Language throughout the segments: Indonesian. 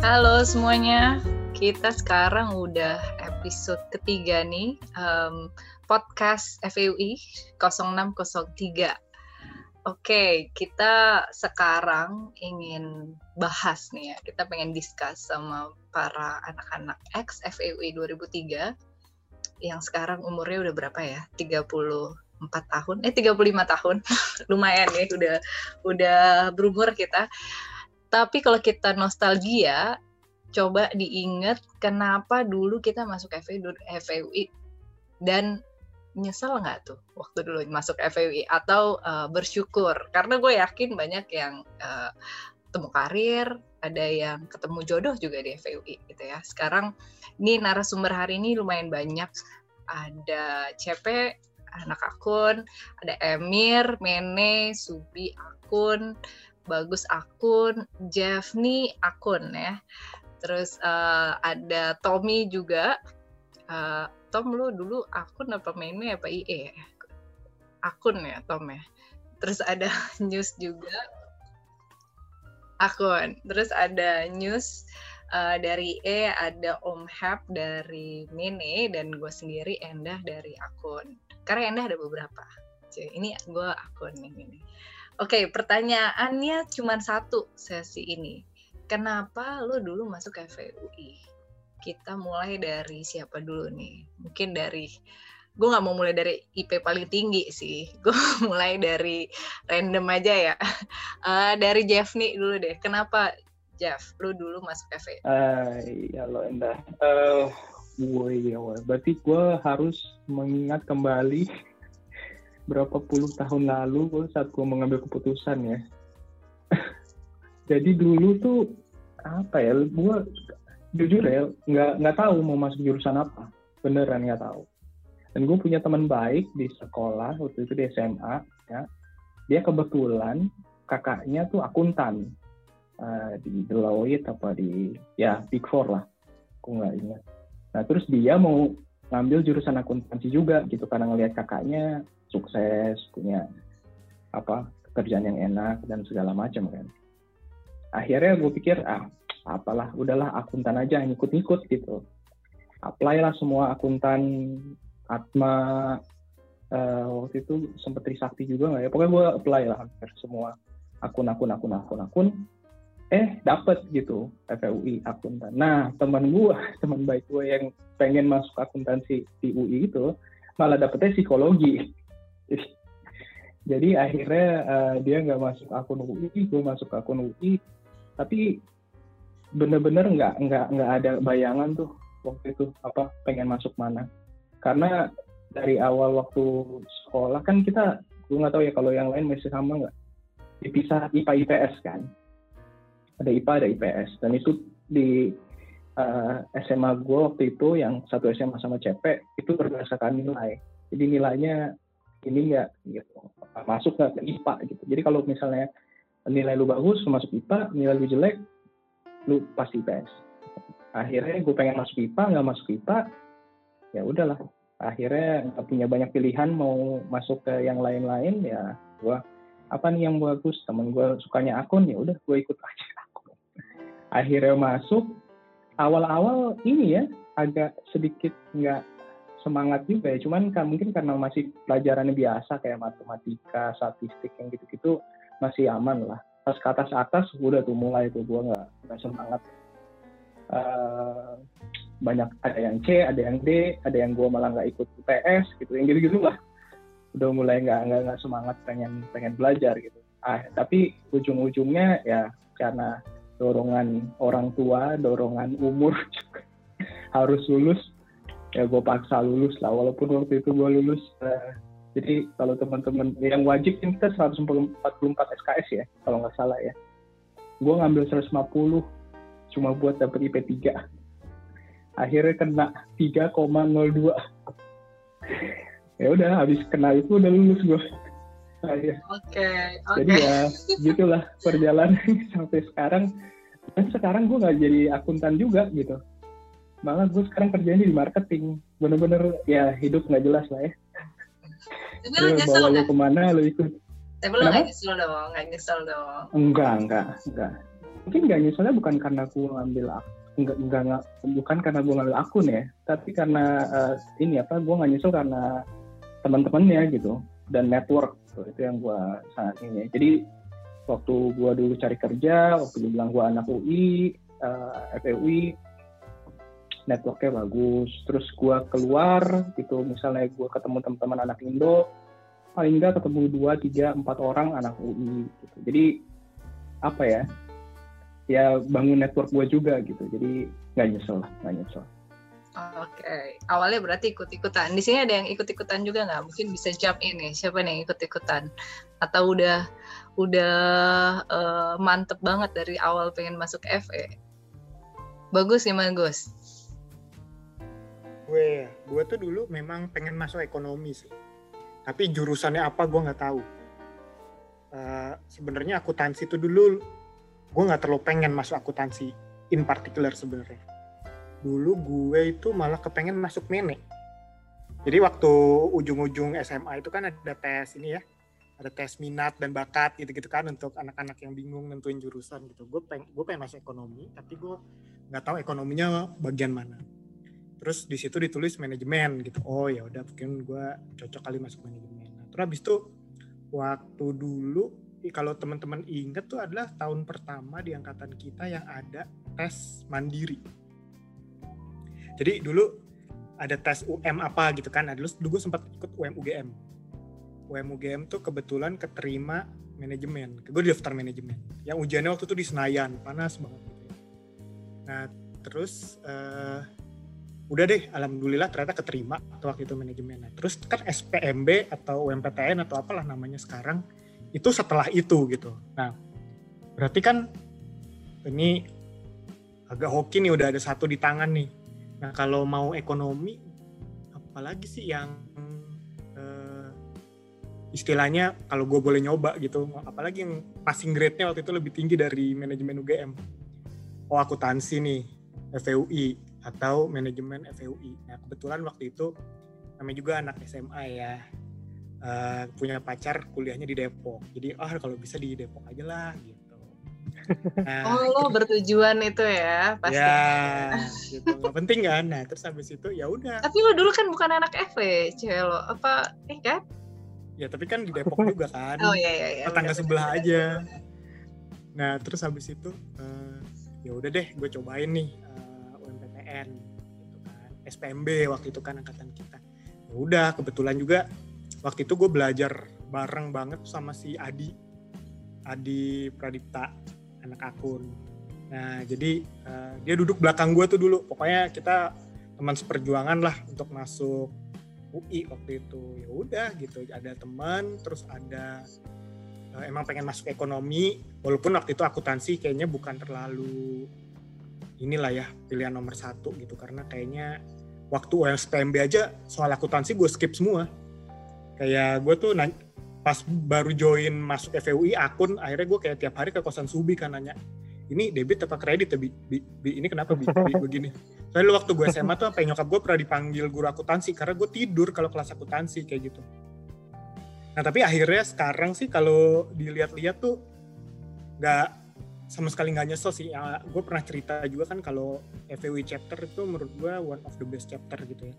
Halo semuanya, kita sekarang udah episode ketiga nih um, podcast FEUI 0603. Oke, kita sekarang ingin bahas nih ya, kita pengen discuss sama para anak-anak ex FEUI 2003 yang sekarang umurnya udah berapa ya? 34 tahun, eh 35 tahun. Lumayan ya, udah udah berumur kita tapi kalau kita nostalgia, coba diingat kenapa dulu kita masuk FEUI dan nyesel nggak tuh waktu dulu masuk FEUI atau uh, bersyukur? Karena gue yakin banyak yang uh, ketemu karir ada yang ketemu jodoh juga di FEUI gitu ya. Sekarang ini narasumber hari ini lumayan banyak. Ada CP anak akun ada Emir Mene Subi akun Bagus akun, Jeffney akun ya. Terus uh, ada Tommy juga. Uh, Tom lu dulu akun apa mainnya apa IE? Akun ya Tom ya. Terus ada news juga. Akun. Terus ada news uh, dari E, ada Om Hap dari Mene dan gue sendiri Endah dari akun. Karena Endah ada beberapa. Jadi ini gue akun yang ini. Oke, pertanyaannya cuma satu sesi ini. Kenapa lo dulu masuk FEUI? Kita mulai dari siapa dulu nih? Mungkin dari gue nggak mau mulai dari IP paling tinggi sih. Gue mulai dari random aja ya. Uh, dari Jeff nih dulu deh. Kenapa Jeff? Lo dulu masuk FEUI? Uh, ya lo endah. Uh, gue ya, berarti gue harus mengingat kembali berapa puluh tahun lalu saat gue mengambil keputusan ya. Jadi dulu tuh apa ya gue jujur ya nggak nggak tahu mau masuk jurusan apa. Beneran nggak tahu. Dan gue punya teman baik di sekolah waktu itu di SMA ya. Dia kebetulan kakaknya tuh akuntan uh, di Deloitte apa di ya Big Four lah aku nggak ingat. Nah terus dia mau ngambil jurusan akuntansi juga gitu karena ngelihat kakaknya sukses punya apa pekerjaan yang enak dan segala macam kan. Akhirnya gue pikir ah apalah udahlah akuntan aja ngikut-ngikut gitu. Apply lah semua akuntan Atma uh, waktu itu sempat Trisakti juga nggak ya? Pokoknya gue apply lah hampir semua akun akun akun akun akun eh dapet gitu FUI akuntan. Nah teman gue teman baik gue yang pengen masuk akuntansi di UI itu malah dapetnya psikologi. Jadi akhirnya uh, dia nggak masuk akun UI gue masuk akun UI tapi bener-bener nggak nggak nggak ada bayangan tuh waktu itu apa pengen masuk mana. Karena dari awal waktu sekolah kan kita gue nggak tahu ya kalau yang lain masih sama nggak? Dipisah IPA IPS kan ada IPA ada IPS dan itu di uh, eh, SMA gue waktu itu yang satu SMA sama CP itu berdasarkan nilai. Jadi nilainya ini nggak gitu. Masuk nggak ke IPA gitu. Jadi kalau misalnya nilai lu bagus lu masuk IPA nilai lu jelek lu pasti IPS akhirnya gue pengen masuk IPA nggak masuk IPA ya udahlah. Akhirnya nggak punya banyak pilihan mau masuk ke yang lain-lain ya gue apa nih yang bagus? Temen gue sukanya akun ya udah gue ikut aja akhirnya masuk awal-awal ini ya agak sedikit nggak semangat juga ya. Cuman kan mungkin karena masih pelajarannya biasa kayak matematika, statistik yang gitu-gitu masih aman lah. Pas ke atas atas udah tuh mulai tuh gue nggak nggak semangat. Uh, banyak ada yang C, ada yang D, ada yang gue malah nggak ikut UTS gitu, yang gitu-gitu lah. Udah mulai nggak nggak nggak semangat pengen pengen belajar gitu. Ah tapi ujung-ujungnya ya karena dorongan orang tua, dorongan umur juga harus lulus. Ya gue paksa lulus lah walaupun waktu itu gue lulus uh, jadi kalau teman-teman yang wajib kan kita 144 SKS ya kalau nggak salah ya. Gue ngambil 150 cuma buat dapet IP 3 akhirnya kena 3,02 ya udah habis kena itu udah lulus gue nah, ya. Oke, okay, okay. Jadi ya gitulah perjalanan sampai sekarang. Dan sekarang gue nggak jadi akuntan juga gitu. Malah gue sekarang kerjanya di marketing. Bener-bener ya hidup nggak jelas lah ya. Tapi lu nyesel bawa lu ke mana lu ikut? Tapi lu nggak nyesel dong nggak nyesel dong. Enggak enggak enggak. Mungkin nggak nyeselnya bukan karena gue ngambil enggak enggak enggak bukan karena gue ngambil akun ya tapi karena uh, ini apa gue nggak nyesel karena teman-temannya gitu. Dan network gitu. itu yang gue sangat ini jadi waktu gue dulu cari kerja waktu dia bilang gue anak UI uh, eh, FUI networknya bagus. Terus gue keluar gitu misalnya gue ketemu teman-teman anak Indo paling enggak ketemu dua tiga empat orang anak UI gitu. Jadi apa ya? Ya bangun network gue juga gitu. Jadi nggak nyesel lah nggak nyesel Oke, okay. awalnya berarti ikut-ikutan. Di sini ada yang ikut-ikutan juga nggak? Mungkin bisa jump in nih. Siapa nih yang ikut-ikutan? Atau udah udah uh, mantep banget dari awal pengen masuk FE? Bagus gimana Gus? Gue, gue tuh dulu memang pengen masuk ekonomi sih. Tapi jurusannya apa gue nggak tahu. Uh, Sebenarnya akuntansi itu dulu gue nggak terlalu pengen masuk akuntansi in particular sebenarnya dulu gue itu malah kepengen masuk mene. Jadi waktu ujung-ujung SMA itu kan ada tes ini ya, ada tes minat dan bakat gitu-gitu kan untuk anak-anak yang bingung nentuin jurusan gitu. Gue pengen gue pengen masuk ekonomi, tapi gue nggak tahu ekonominya bagian mana. Terus di situ ditulis manajemen gitu. Oh ya udah mungkin gue cocok kali masuk manajemen. Nah, terus habis itu waktu dulu kalau teman-teman inget tuh adalah tahun pertama di angkatan kita yang ada tes mandiri jadi dulu ada tes UM apa gitu kan. Nah, dulu, dulu gue sempat ikut UM UGM. UM UGM tuh kebetulan keterima manajemen. Gue daftar manajemen. Yang ujiannya waktu itu di Senayan, panas banget gitu. Ya. Nah, terus uh, udah deh, alhamdulillah ternyata keterima waktu itu manajemen. Nah, terus kan SPMB atau UMPTN atau apalah namanya sekarang itu setelah itu gitu. Nah, berarti kan ini agak hoki nih udah ada satu di tangan nih Nah kalau mau ekonomi, apalagi sih yang uh, istilahnya kalau gue boleh nyoba gitu, apalagi yang passing grade-nya waktu itu lebih tinggi dari manajemen UGM. Oh akuntansi nih, FUI atau manajemen FUI. Nah kebetulan waktu itu namanya juga anak SMA ya, uh, punya pacar kuliahnya di Depok. Jadi oh, kalau bisa di Depok aja lah gitu. Nah, oh lo bertujuan itu ya pasti. Ya, gitu. Gak penting kan. Nah terus habis itu ya udah. Tapi lo dulu kan bukan anak FE, cewek lo apa? Eh kan? Ya tapi kan di Depok juga kan. Oh iya iya. iya tetangga sebelah bener, aja. Nah terus habis itu uh, ya udah deh gue cobain nih uh, eh, UMPTN gitu kan. SPMB waktu itu kan angkatan kita. Ya udah kebetulan juga waktu itu gue belajar bareng banget sama si Adi Adi Pradipta anak akun. Nah, jadi uh, dia duduk belakang gue tuh dulu. Pokoknya kita teman seperjuangan lah untuk masuk UI waktu itu. Ya udah gitu, ada teman, terus ada uh, emang pengen masuk ekonomi, walaupun waktu itu akuntansi kayaknya bukan terlalu inilah ya pilihan nomor satu gitu karena kayaknya waktu USPMB aja soal akuntansi gue skip semua. Kayak gue tuh nanya, pas baru join masuk FUI akun akhirnya gue kayak tiap hari ke kosan Subi kan nanya ini debit apa kredit ya bi, bi, bi ini kenapa bi, bi begini. Soalnya waktu gue SMA tuh apa nyokap gue pernah dipanggil guru akuntansi karena gue tidur kalau kelas akuntansi kayak gitu. Nah tapi akhirnya sekarang sih kalau dilihat-lihat tuh nggak sama sekali nggak nyesel sih. Ya, gue pernah cerita juga kan kalau FUI chapter itu menurut gue one of the best chapter gitu ya.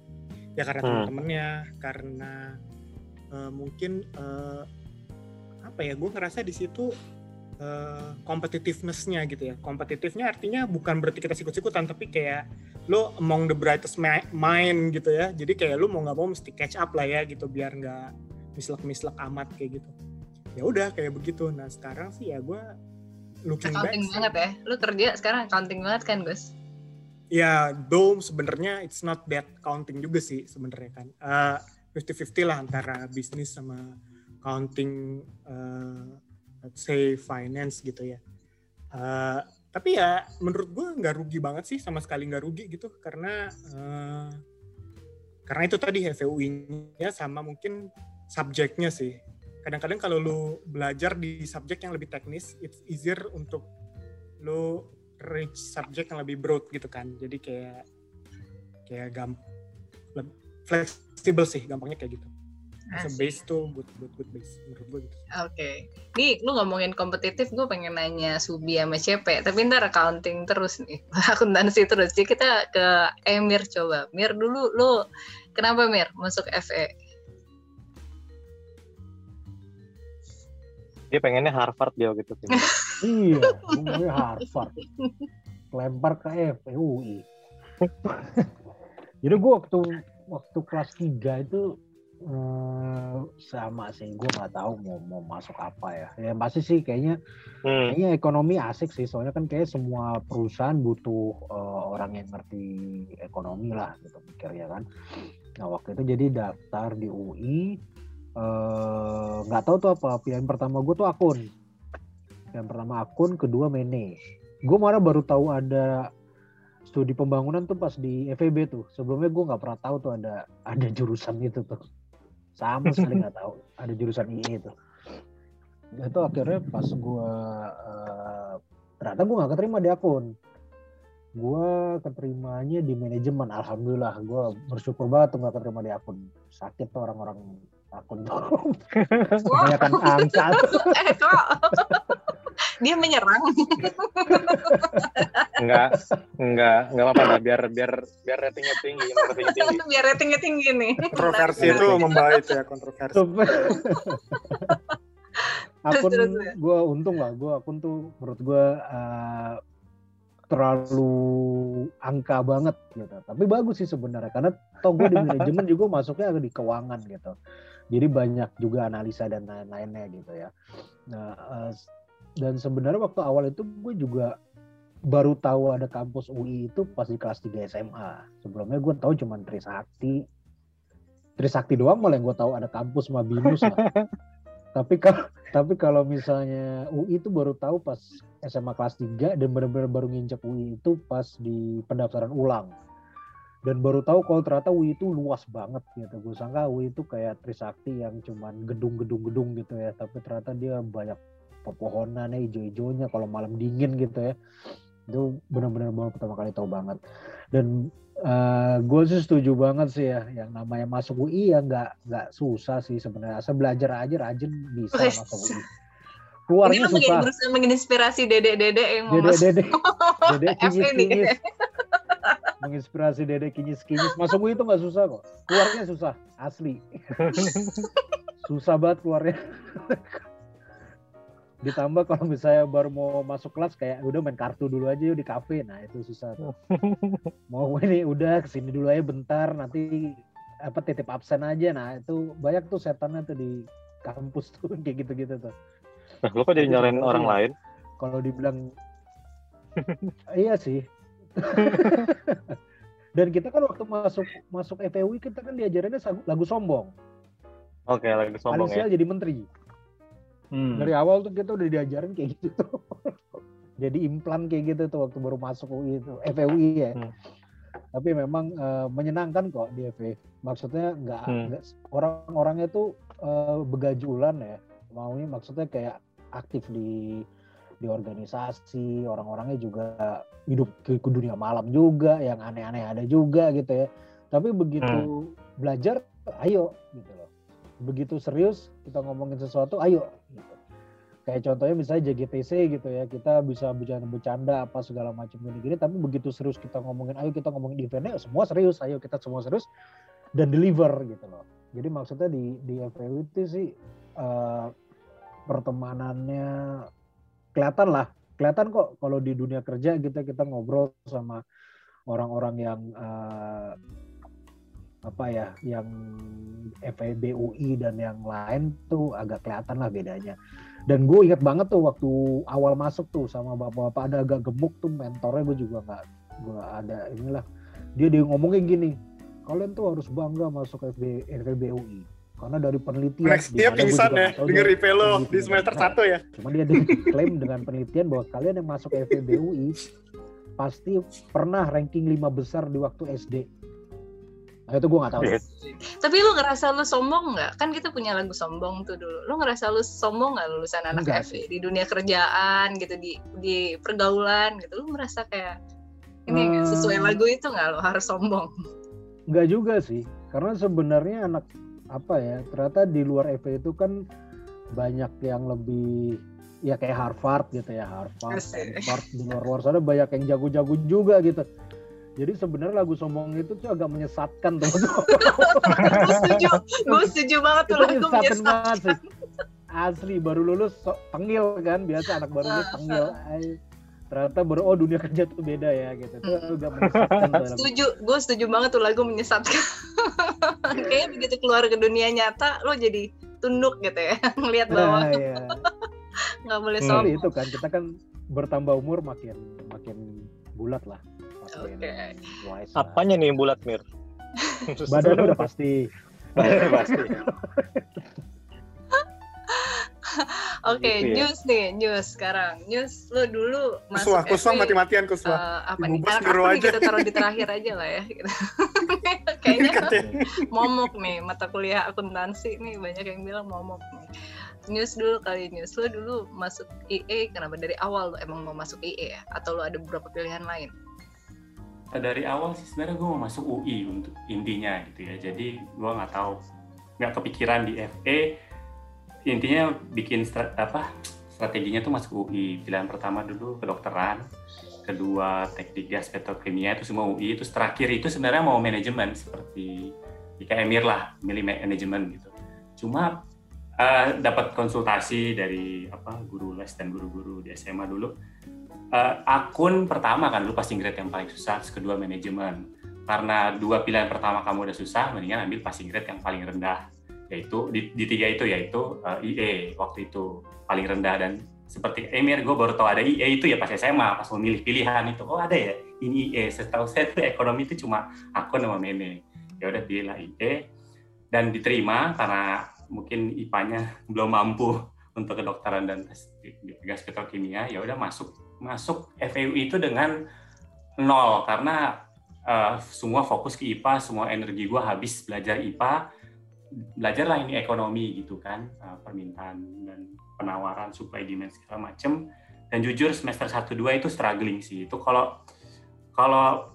Ya karena hmm. teman-temannya karena uh, mungkin uh, apa ya gue ngerasa di situ uh, competitiveness-nya gitu ya. Kompetitifnya artinya bukan berarti kita sikut-sikutan tapi kayak lo among the brightest mind gitu ya. Jadi kayak lo mau nggak mau mesti catch up lah ya gitu biar nggak mislek-mislek amat kayak gitu. Ya udah kayak begitu. Nah sekarang sih ya gue looking accounting back banget ya. Lu kerja sekarang accounting banget kan Gus? Ya though sebenarnya it's not that counting juga sih sebenarnya kan. Uh, 50-50 lah antara bisnis sama accounting uh, let's say finance gitu ya. Uh, tapi ya menurut gue nggak rugi banget sih sama sekali nggak rugi gitu. Karena uh, karena itu tadi FUI-nya sama mungkin subjeknya sih. Kadang-kadang kalau lu belajar di subjek yang lebih teknis it's easier untuk lu reach subjek yang lebih broad gitu kan. Jadi kayak kayak gampang fleksibel sih gampangnya kayak gitu. as a base tuh buat buat buat base menurut gue gitu. Oke, okay. nih lu ngomongin kompetitif, gue pengen nanya Subi sama CP, tapi ntar accounting terus nih, akuntansi terus. Jadi kita ke Emir coba. Mir dulu, lu kenapa Mir masuk FE? Dia pengennya Harvard dia gitu. iya, gue Harvard. Lempar ke FUI. Jadi gue waktu waktu kelas 3 itu Hmm, sama sih, gue nggak tahu mau mau masuk apa ya. Ya pasti sih kayaknya, hmm. kayaknya ekonomi asik sih. Soalnya kan kayak semua perusahaan butuh uh, orang yang ngerti ekonomi lah, gitu pikir ya kan. Nah waktu itu jadi daftar di UI, eh, nggak uh, tahu tuh apa. Pilihan pertama gue tuh akun. Yang pertama akun, kedua manage. Gue malah baru tahu ada studi pembangunan tuh pas di FEB tuh. Sebelumnya gue nggak pernah tahu tuh ada ada jurusan itu tuh. Sama sekali nggak tahu ada jurusan ini itu. Itu akhirnya pas gue uh, ternyata gue nggak keterima di akun. Gue keterimanya di manajemen alhamdulillah. Gue bersyukur banget tuh nggak keterima di akun. Sakit tuh orang-orang akun tuh. Kebanyakan angka eh dia menyerang. Enggak enggak enggak apa-apa lah biar biar biar ratingnya tinggi ratingnya tinggi. Biar ratingnya tinggi nih. Kontroversi itu membaik ya kontroversi. Akun gue untung lah gue akun tuh menurut gue uh, terlalu angka banget gitu. Tapi bagus sih sebenarnya karena toh gue di manajemen juga masuknya di keuangan gitu. Jadi banyak juga analisa dan lain-lainnya gitu ya. Nah uh, dan sebenarnya waktu awal itu gue juga baru tahu ada kampus UI itu pas di kelas 3 SMA. Sebelumnya gue tahu cuma Trisakti. Trisakti doang malah yang gue tahu ada kampus Mabinus lah. tapi kalau tapi kalau misalnya UI itu baru tahu pas SMA kelas 3 dan benar-benar baru nginjak UI itu pas di pendaftaran ulang. Dan baru tahu kalau ternyata UI itu luas banget gitu. Gue sangka UI itu kayak Trisakti yang cuman gedung-gedung-gedung gitu ya. Tapi ternyata dia banyak pepohonannya hijau-hijaunya kalau malam dingin gitu ya. Itu benar-benar baru pertama kali tahu banget. Dan uh, eh, gue sih setuju banget sih ya yang namanya masuk UI ya nggak nggak susah sih sebenarnya. Asal belajar aja rajin bisa oh, masuk UI keluarnya Ini susah. berusaha menginspirasi dedek-dedek yang mau dedek, dedek, dedek kinyis-kinyis. Menginspirasi dedek kinyis-kinyis. Masuk UI itu nggak susah kok. Keluarnya susah asli. Susah banget keluarnya ditambah kalau misalnya baru mau masuk kelas kayak udah main kartu dulu aja yuk di kafe. Nah itu susah tuh. Mau ini udah ke sini dulu aja bentar nanti apa titip absen aja. Nah itu banyak tuh setannya tuh di kampus tuh kayak gitu-gitu tuh. Nah, lo kok jadi nyalain orang lain? Kalau dibilang iya sih. Dan kita kan waktu masuk masuk FPUI kita kan diajarinnya lagu sombong. Oke lagu sombong Alisia ya jadi menteri Hmm. Dari awal tuh kita udah diajarin kayak gitu tuh. Jadi implan kayak gitu tuh waktu baru masuk UI itu, FUI ya. Hmm. Tapi memang uh, menyenangkan kok di FE. Maksudnya nggak hmm. orang-orangnya tuh uh, begajulan ya. Maunya maksudnya kayak aktif di di organisasi, orang-orangnya juga hidup ke, ke dunia malam juga, yang aneh-aneh ada juga gitu ya. Tapi begitu hmm. belajar, ayo gitu begitu serius kita ngomongin sesuatu ayo gitu. kayak contohnya misalnya JGTC gitu ya kita bisa bercanda-bercanda apa segala macam gini-gini tapi begitu serius kita ngomongin ayo kita ngomongin eventnya semua serius ayo kita semua serius dan deliver gitu loh jadi maksudnya di di itu sih uh, pertemanannya kelihatan lah kelihatan kok kalau di dunia kerja kita kita ngobrol sama orang-orang yang uh, apa ya yang FEB UI dan yang lain tuh agak kelihatan lah bedanya. Dan gue inget banget tuh waktu awal masuk tuh sama bapak-bapak ada agak gemuk tuh mentornya gue juga nggak gue ada inilah. Dia dia ngomongin gini kalian tuh harus bangga masuk FB, FEB UI karena dari penelitian Next dia pingsan ya denger IP lo di semester satu ya. Cuma dia klaim dengan penelitian bahwa kalian yang masuk FEB UI pasti pernah ranking lima besar di waktu SD Nah, itu gue gak tahu. Yes. Tapi lu ngerasa lu sombong nggak? Kan kita punya lagu sombong tuh dulu. Lu ngerasa lu sombong nggak lulusan anak Enggak. FE di dunia kerjaan gitu di di pergaulan gitu? Lu merasa kayak ini hmm. sesuai lagu itu nggak lo harus sombong? Enggak juga sih, karena sebenarnya anak apa ya ternyata di luar FE itu kan banyak yang lebih ya kayak Harvard gitu ya Harvard, Harvard di luar luar sana banyak yang jago-jago juga gitu. Jadi sebenarnya lagu sombong itu tuh agak menyesatkan tuh. gue setuju, gue setuju banget tuh lagu menyesatkan. Sih. Asli baru lulus so, tengil kan biasa anak baru lulus tengil. ternyata baru oh dunia kerja tuh beda ya gitu. Itu agak menyesatkan. setuju, gue setuju banget tuh lagu menyesatkan. Kayaknya begitu keluar ke dunia nyata lo jadi tunduk gitu ya ngelihat bawah. Nah, iya. nggak boleh hmm. sombong. itu kan kita kan bertambah umur makin makin bulat lah. Oke. Okay. Apanya nih bulat Mir? Badan udah pasti. pasti. Oke, okay, gitu ya. news nih, news sekarang. News lo dulu masuk kuswa, kuswa mati-matian kuswa. Uh, apa nih? Anak aku nih kita taruh di terakhir aja lah ya. Gitu. Kayaknya momok nih mata kuliah akuntansi nih banyak yang bilang momok nih. News dulu kali news lo dulu masuk IE kenapa dari awal lo emang mau masuk IE ya? Atau lo ada beberapa pilihan lain? Dari awal sih sebenarnya gue mau masuk UI untuk intinya gitu ya. Jadi gue nggak tahu nggak kepikiran di FE intinya bikin strat, apa strateginya tuh masuk UI pilihan pertama dulu kedokteran kedua teknik gas petrokimia itu semua UI itu terakhir itu sebenarnya mau manajemen seperti Ika Emir lah milih manajemen gitu. Cuma uh, dapat konsultasi dari apa guru les dan guru-guru di SMA dulu uh, akun pertama kan dulu passing grade yang paling susah kedua manajemen. Karena dua pilihan pertama kamu udah susah mendingan ambil passing grade yang paling rendah. Yaitu di, di tiga itu yaitu uh, eh, IE waktu itu paling rendah. Dan seperti Emir gue baru tahu ada IE itu ya pas SMA pas memilih pilihan itu. Oh ada ya? Ini IE setahu saya tuh ekonomi itu cuma aku nama Meme. Ya udah pilih IE dan diterima karena mungkin IPA-nya belum mampu untuk kedokteran dan gas petrokimia ya udah masuk masuk FEU itu dengan nol karena uh, semua fokus ke IPA semua energi gue habis belajar IPA belajarlah ini ekonomi gitu kan uh, permintaan dan penawaran supply demand segala macam dan jujur semester 1 2 itu struggling sih. Itu kalau kalau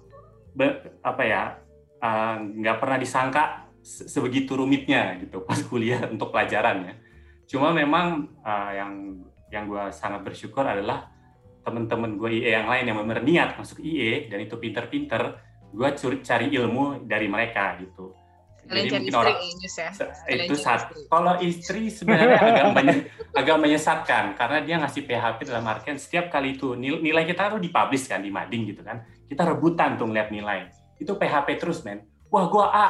apa ya uh, nggak uh, pernah disangka sebegitu rumitnya gitu pas kuliah untuk pelajaran ya. Cuma memang uh, yang yang gue sangat bersyukur adalah teman-teman gue IE yang lain yang benar niat masuk IE dan itu pinter-pinter gue cari ilmu dari mereka gitu. Jadi mungkin orang ya. itu saat kalau istri sebenarnya agak menye, agak menyesatkan karena dia ngasih PHP dalam artian setiap kali itu nilai, nilai kita tuh dipublish kan di mading gitu kan. Kita rebutan tuh ngeliat nilai. Itu PHP terus men. Wah gua A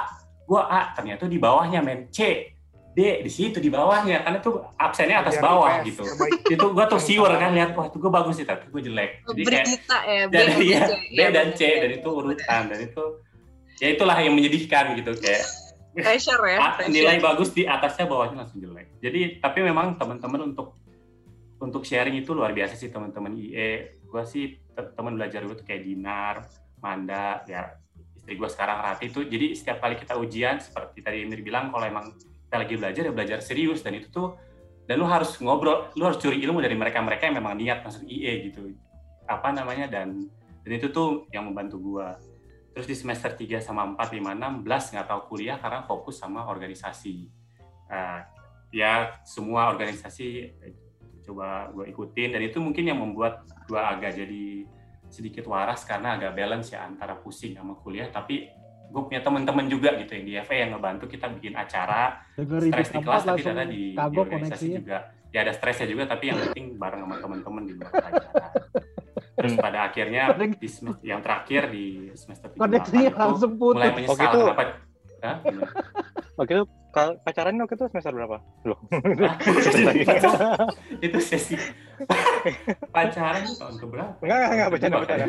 gua A. Ternyata di bawahnya men. C D di situ di bawahnya. Karena tuh absennya atas bawah gitu. itu gua tuh siwer kan lihat wah itu gua bagus sih tapi gua jelek. Jadi Berita kayak ya, B, dan, ya, B dan C dan itu urutan dan itu ya itulah yang menyedihkan gitu kayak. Pressure ya pressure. nilai bagus di atasnya bawahnya langsung jelek. Jadi tapi memang teman-teman untuk untuk sharing itu luar biasa sih teman-teman IE gue sih teman belajar gue tuh kayak Dinar Manda ya istri gue sekarang Rati itu jadi setiap kali kita ujian seperti tadi Emir bilang kalau emang kita lagi belajar ya belajar serius. Dan itu tuh dan lu harus ngobrol lu harus curi ilmu dari mereka-mereka yang memang niat masuk IE gitu. Apa namanya dan dan itu tuh yang membantu gue Terus di semester 3 sama 4, 5, 6, 11 nggak tahu kuliah karena fokus sama organisasi. Uh, ya semua organisasi coba gue ikutin. Dan itu mungkin yang membuat gue agak jadi sedikit waras karena agak balance ya antara pusing sama kuliah. Tapi gue punya teman-teman juga gitu yang di FA yang ngebantu kita bikin acara stres di kelas tapi ada di, di organisasi juga ya ada stresnya juga tapi yang penting bareng sama teman-teman di acara terus hmm. pada akhirnya di semester yang terakhir di semester koneksinya langsung putus mulai menyesal waktu itu, kenapa Hah? waktu itu pacaran waktu itu semester berapa? Loh. Itu sesi. Pacaran tahun keberapa? Enggak enggak enggak bercanda bercanda.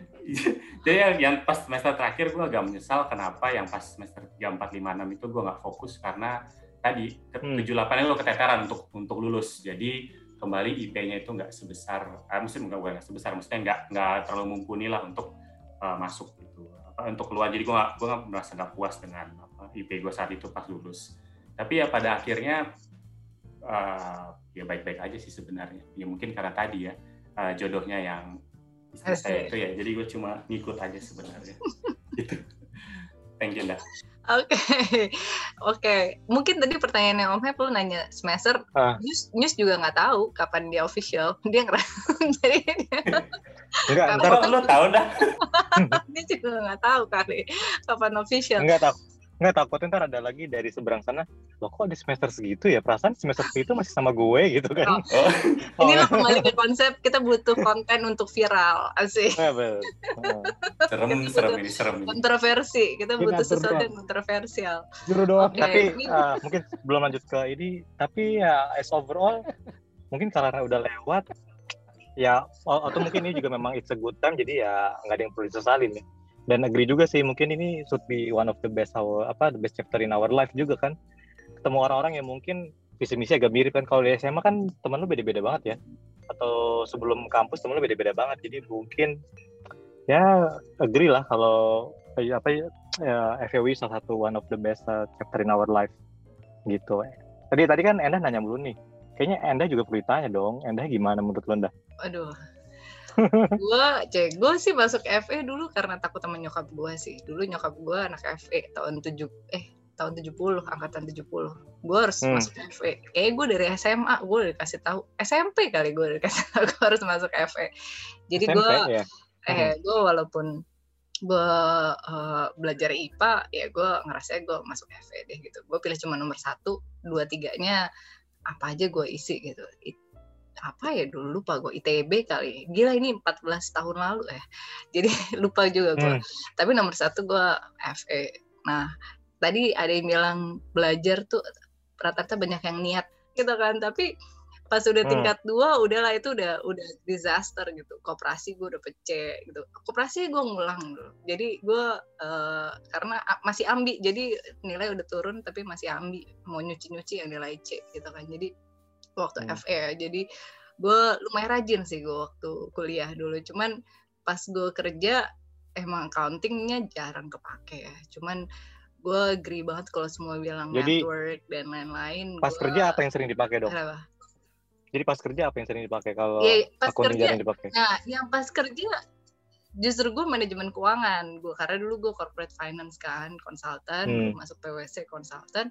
Jadi yang, yang pas semester terakhir gue agak menyesal kenapa yang pas semester tiga empat lima enam itu gue nggak fokus karena tadi hmm. tujuh delapan itu keteteran untuk untuk lulus. Jadi kembali IP-nya itu nggak sebesar, eh, mungkin nggak sebesar, maksudnya nggak nggak terlalu mumpuni lah untuk uh, masuk apa, untuk keluar. Jadi gue nggak gue nggak merasa nggak puas dengan apa, IP gue saat itu pas lulus. Tapi ya pada akhirnya uh, ya baik-baik aja sih sebenarnya. Ya mungkin karena tadi ya uh, jodohnya yang saya itu ya. Jadi gue cuma ngikut aja sebenarnya. gitu. Thank you, Nda. Oke, oke. Mungkin tadi pertanyaannya Om Hep lo nanya semester, Ah. news, news juga nggak tahu kapan dia official. Dia ngerasa jadi dia, Enggak, ntar Apa lu tahu dah? dia juga nggak tahu kali kapan official. enggak tak enggak takutnya ntar ada lagi dari seberang sana. Loh kok di semester segitu ya? Perasaan semester segitu masih sama gue gitu kan. Oh, Ini Oh, lo kembali ke konsep kita butuh konten untuk viral, asik. ya, betul. Oh. serem, serem ini, serem ini. Kontroversi, kita Dia butuh sesuatu doang. yang kontroversial. Juru doang. Oke, tapi ini- uh, mungkin belum lanjut ke ini tapi ya as overall mungkin karena udah lewat ya atau mungkin ini juga memang it's a good time jadi ya nggak ada yang perlu disesalin ya dan agree juga sih mungkin ini should be one of the best our apa the best chapter in our life juga kan ketemu orang-orang yang mungkin visi misi agak mirip kan kalau di SMA kan teman lu beda-beda banget ya atau sebelum kampus teman lu beda-beda banget jadi mungkin ya agree lah kalau eh, apa ya FEW salah satu one of the best uh, chapter in our life gitu. Tadi tadi kan Endah nanya mulu nih. Kayaknya Endah juga perlu ditanya dong. Endah gimana menurut lu Endah? Aduh. Gua cek gue sih masuk FE dulu karena takut sama nyokap gue sih. Dulu nyokap gue anak FE tahun 7 eh tahun 70 angkatan 70 gue harus Hmm. masuk FE kayak gue dari SMA gue udah dikasih tahu. SMP kali gue udah dikasih tahu gue harus masuk FE jadi gue ya. eh gue walaupun gue eh, belajar IPA ya gue ngerasa gue masuk FE deh gitu. Gue pilih cuma nomor satu dua tiganya apa aja gue isi gitu. It- apa ya dulu lupa gue ITB kali. Gila ini 14 tahun lalu ya jadi lupa juga gue Hmm. tapi nomor satu gue FE nah tadi ada yang bilang belajar tuh rata-rata banyak yang niat gitu kan. Tapi pas udah Hmm. tingkat dua udahlah itu udah udah disaster gitu. Koperasi gue udah pecah gitu. Koperasi gue ngulang dulu jadi gue eh, karena masih ambi. Jadi nilai udah turun tapi masih ambi. Mau nyuci nyuci yang nilai C gitu kan. Jadi waktu Hmm. FE ya. jadi gue lumayan rajin sih gue waktu kuliah dulu cuman pas gue kerja emang accountingnya jarang kepake ya cuman gue agree banget kalau semua bilang Jadi, network dan lain-lain Pas gua- kerja apa yang sering dipakai dong? Kenapa? Jadi pas kerja apa yang sering dipakai kalau Iya, pas akun kerja jarang dipakai? Nah, yang pas kerja justru gue manajemen keuangan. Gue karena dulu gue corporate finance kan, konsultan, Hmm. masuk PwC konsultan.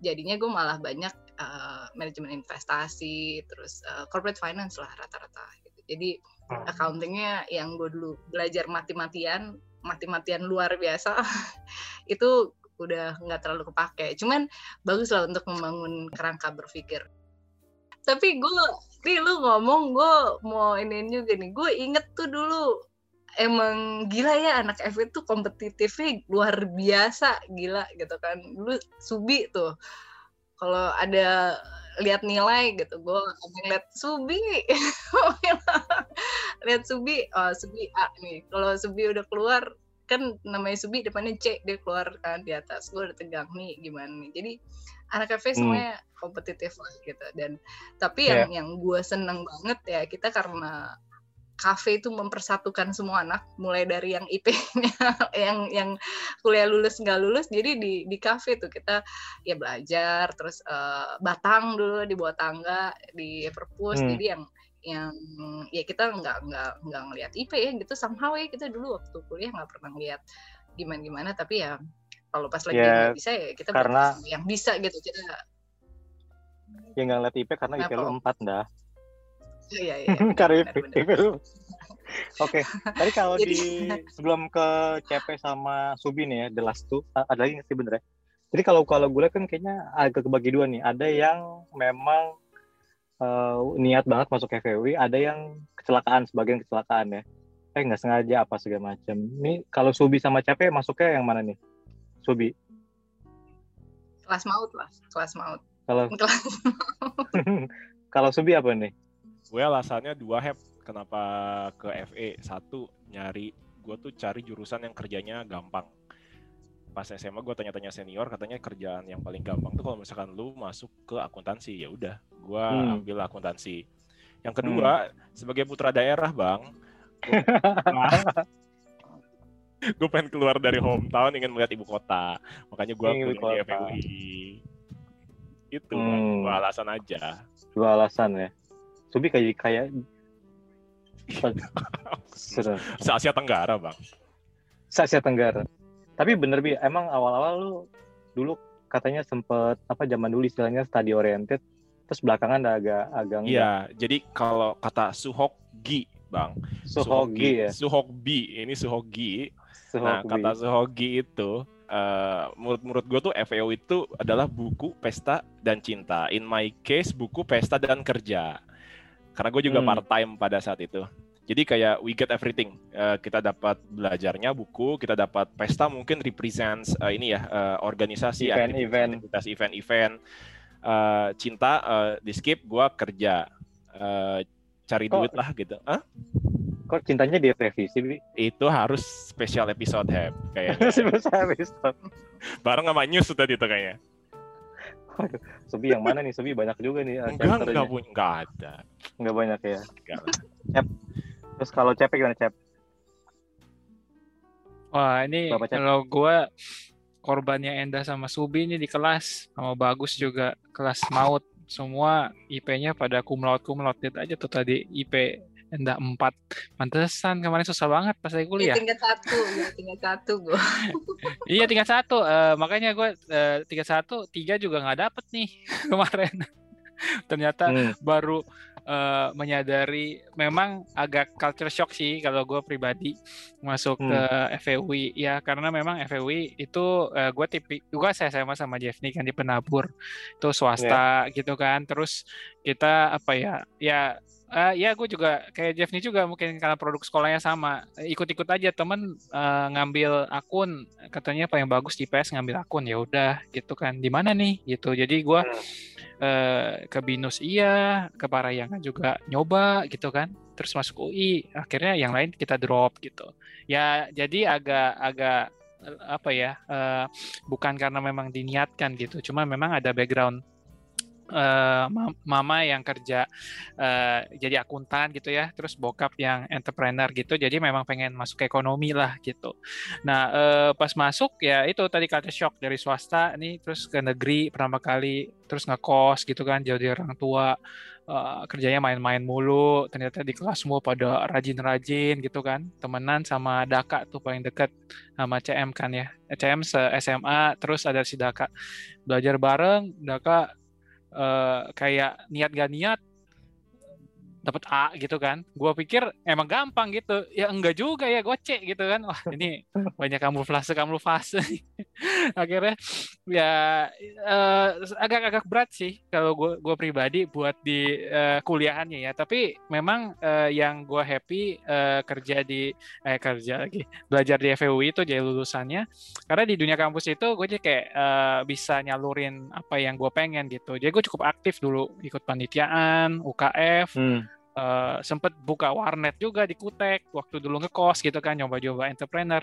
Jadinya gue malah banyak eh, manajemen investasi, terus eh, corporate finance lah rata-rata. Gitu. Jadi Hmm. accountingnya yang gue dulu belajar mati-matian, mati-matian luar biasa, itu udah nggak terlalu kepake. Cuman bagus lah untuk membangun kerangka berpikir. Tapi gue, nih lu ngomong gue mau iniin juga nih. Gue inget tuh dulu emang gila ya anak FE tuh kompetitifnya luar biasa gila gitu kan. Dulu Subi tuh kalau ada lihat nilai gitu gue ngeliat Subi! Lihat Subi oh Subi A nih. Kalau Subi udah keluar kan namanya Subi depannya C dia keluar kan di atas. Gue udah tegang nih gimana nih? Jadi anak FE Hmm. semuanya kompetitif lah gitu. Dan tapi yang yang gue seneng banget ya kita karena kafe itu mempersatukan semua anak mulai dari yang IP-nya yang yang kuliah lulus nggak lulus jadi di di kafe tuh kita ya belajar terus eh, batang dulu di bawah tangga di perpus Hmm. jadi yang yang ya kita nggak nggak nggak ngelihat IP ya gitu somehow ya kita dulu waktu kuliah nggak pernah ngeliat gimana gimana tapi ya kalau pas lagi Ya, nggak bisa ya kita karena- yang bisa gitu kita Ya nggak ngeliat IP karena IP Kenapa, lu Om? 4 dah. Iya iya benar. IP lu. Oke, tadi kalau Jadi- di sebelum ke CP sama Subi nih ya, the last two, ada lagi nggak sih bener ya? Jadi kalau kalau gue kan kayaknya agak kebagi dua nih. Ada yang memang eh, niat banget masuk FEW, ada yang kecelakaan, sebagian kecelakaan ya. Eh nggak sengaja apa segala macam. Nih kalau Subi sama CP masuknya yang mana nih? Subi. kelas maut lah kelas maut Kalau kelas kalau Subi apa nih? Gue alasannya dua hep kenapa ke FE satu nyari gue tuh cari jurusan yang kerjanya gampang pas SMA gue tanya-tanya senior katanya kerjaan yang paling gampang tuh kalau misalkan lu masuk ke akuntansi ya udah gue Hmm. ambil akuntansi yang kedua sebagai putra daerah bang gue pengen keluar dari hometown ingin melihat ibu kota makanya gue kuliah di. FUI itu Hmm. Bang. dua alasan aja Dua alasan ya. Subi kayak kayak se Asia Tenggara bang Se Asia Tenggara. Tapi bener bi, emang awal-awal lu dulu katanya sempet apa zaman dulu istilahnya study oriented, terus belakangan agak agak Iya, jadi kalau kata Suhokgi, Bang. Suhogi ya. Suhokbi, ini Suhogi. Suhogi. Nah, kata Suhogi itu eh, menurut menurut gue tuh FEO itu adalah buku pesta dan cinta. In my case buku pesta dan kerja. Karena gue juga Hmm. part time pada saat itu. Jadi kayak we get everything. Eh, kita dapat belajarnya buku, kita dapat pesta mungkin represents eh, ini ya eh, organisasi, Event-event. aktivitas event-event. Eh, cinta eh, di skip, gue kerja. Eh, cari Kok- duit lah gitu. Hah? Kok cintanya direvisi bi? Itu harus special episode have kayaknya. Sebesar episode. Bareng sama news tuh tadi tuh kayaknya. Subi yang mana nih? Subi banyak juga nih. Enggak, enggak punya, enggak ada. Enggak banyak ya. Enggak lah. Terus kalau Cepek gimana Cep? Wah, ini Cep. kalau gue korbannya Enda sama Subi ini di kelas sama Bagus juga kelas maut semua IP-nya pada cum laude Lihat aja tuh tadi IP Enda 4 pantesan kemarin susah banget pas saya kuliah. Tingkat satu, ya, tingkat satu gue. iya tingkat satu. Eh, makanya gue eh, tingkat satu tiga juga nggak dapet nih kemarin. Ternyata Hmm. baru eh, menyadari memang agak culture shock sih kalau gue pribadi masuk Hmm. ke FEUI ya karena memang FEUI itu eh, gue tipi gue saya sama sama Jeffney kan di penabur. Itu swasta gitu kan. Terus kita apa ya ya eh, ya gue juga kayak Jeffney juga mungkin karena produk sekolahnya sama. Ikut-ikut aja temen eh, ngambil akun. Katanya apa yang bagus di PS ngambil akun. Ya udah gitu kan. Di mana nih? Gitu. Jadi gue eh, ke Binus iya, ke Parayangan juga nyoba gitu kan. Terus masuk UI, akhirnya yang lain kita drop gitu. Ya jadi agak agak eh, apa ya? eh, bukan karena memang diniatkan gitu, cuma memang ada background eh, ma- mama yang kerja eh, jadi akuntan gitu ya, terus bokap yang entrepreneur gitu, jadi memang pengen masuk ekonomi lah gitu. Nah eh, pas masuk ya itu tadi kata shock dari swasta nih, terus ke negeri pertama kali, terus ngekos gitu kan, jauh dari orang tua, eh, kerjanya main-main mulu, ternyata di kelas semua pada rajin-rajin gitu kan, temenan sama Daka tuh paling deket sama CM kan ya, CM se SMA, terus ada si Daka belajar bareng, Daka eh, kayak niat gak niat dapat A gitu kan. Gua pikir emang gampang gitu. Ya enggak juga ya, goce gitu kan. Wah, ini banyak kamuflase kamuflase. Akhirnya ya eh, agak-agak berat sih kalau gua gua pribadi buat di eh, kuliahannya ya. Tapi memang eh, yang gua happy eh, kerja di eh kerja lagi belajar di FEUI itu jadi lulusannya karena di dunia kampus itu gue jadi kayak eh, bisa nyalurin apa yang gue pengen gitu. Jadi gue cukup aktif dulu ikut panitiaan, UKF, Hmm. Eh, sempet buka warnet juga di Kutek waktu dulu ngekos gitu kan nyoba-nyoba entrepreneur.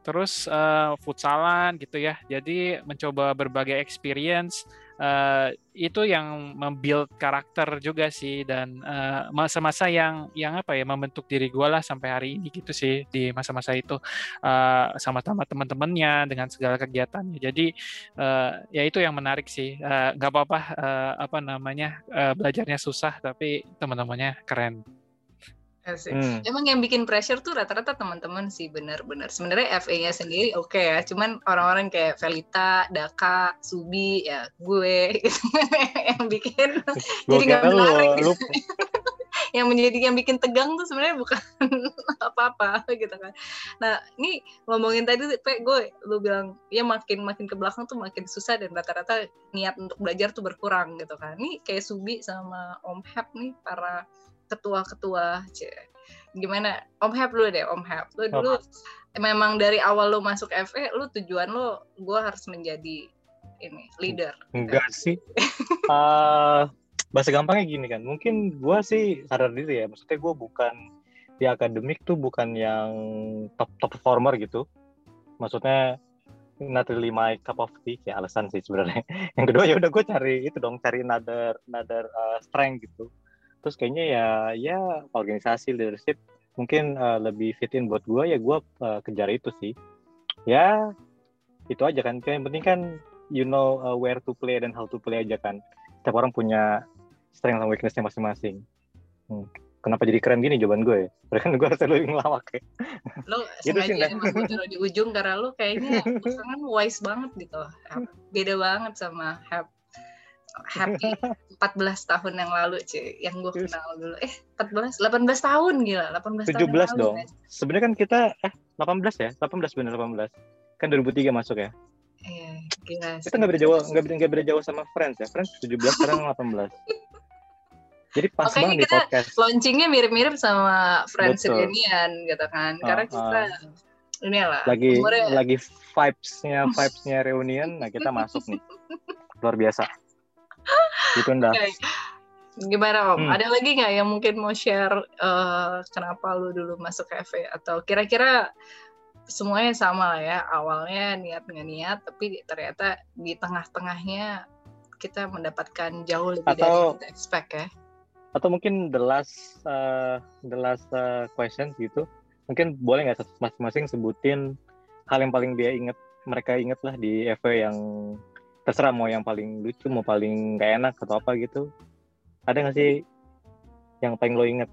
Terus eh, futsalan gitu ya. Jadi mencoba berbagai experience eh, itu yang membuild karakter juga sih dan eh, masa-masa yang yang apa ya membentuk diri gue lah sampai hari ini gitu sih di masa-masa itu eh, sama-sama teman-temannya dengan segala kegiatannya. Jadi eh, ya itu yang menarik sih. Nggak apa-apa eh, apa namanya eh, belajarnya susah tapi teman-temannya keren Asik. Hmm. Emang yang bikin pressure tuh rata-rata teman-teman sih benar-benar. Sebenarnya FA-nya sendiri oke ya, cuman orang-orang kayak Velita, Daka, Subi, ya gue gitu yang bikin Gua jadi nggak lu, menarik. lu yang menjadi yang bikin tegang tuh sebenarnya bukan apa-apa gitu kan. Nah ini ngomongin tadi, Pe, gue lu bilang ya makin makin ke belakang tuh makin susah dan rata-rata niat untuk belajar tuh berkurang gitu kan. Ini kayak Subi sama Om Hap nih para ketua-ketua, gimana? Om Hap dulu deh, Om Hap. Lu dulu memang dari awal lu masuk FE, lu tujuan lu gue harus menjadi ini leader. enggak sih. Eh, bahasa gampangnya gini kan. Mungkin gua sih sadar diri ya. Maksudnya gua bukan di akademik tuh bukan yang top top performer gitu. Maksudnya not really my cup of tea ya alasan sih sebenarnya. Yang kedua ya udah gue cari itu dong cari another another uh, strength gitu. Terus kayaknya ya ya organisasi leadership mungkin uh, lebih fit in buat gue ya gue uh, kejar itu sih. Ya itu aja kan. Yang penting kan you know uh, where to play dan how to play aja kan. Setiap orang punya strength dan weakness-nya masing-masing. Hmm. kenapa jadi keren gini jawaban gue ya? Kan gue harus selalu ngelawak ya. Lo Gitu sih, sengaja Nda. emang gue taruh di ujung karena lo kayaknya pasangan wise banget gitu. Beda banget sama Hap- Happy 14 tahun yang lalu cuy, yang gue kenal dulu. Eh 14, 18 tahun gila, 18 tahun 17 yang lalu, dong. guys. Sebenarnya kan kita eh 18 ya, 18 bener 18. Kan 2003 masuk ya. Iya, gila. Kita nggak beda jauh, nggak beda, nggak beda jauh sama Friends ya. Friends 17 sekarang 18. Jadi pas Makanya banget di kita podcast. Launchingnya mirip-mirip sama Friends Betul. Reunion gitu kan. Karena Ah, kita ini lah Lagi umurnya lagi vibes-nya vibes-nya reunion, nah kita masuk nih. Luar biasa. Gitu ndak. Oke. Gimana Om? Hmm. Ada lagi nggak yang mungkin mau share eh, kenapa lu dulu masuk FE atau kira-kira semuanya sama lah ya awalnya niat nggak niat tapi ternyata di tengah-tengahnya kita mendapatkan jauh lebih dari Atau- yang kita expect ya. atau mungkin the last uh, the last uh, question gitu mungkin boleh nggak masing-masing sebutin hal yang paling dia inget mereka inget lah di FW yang terserah mau yang paling lucu mau paling gak enak atau apa gitu ada nggak sih yang paling lo inget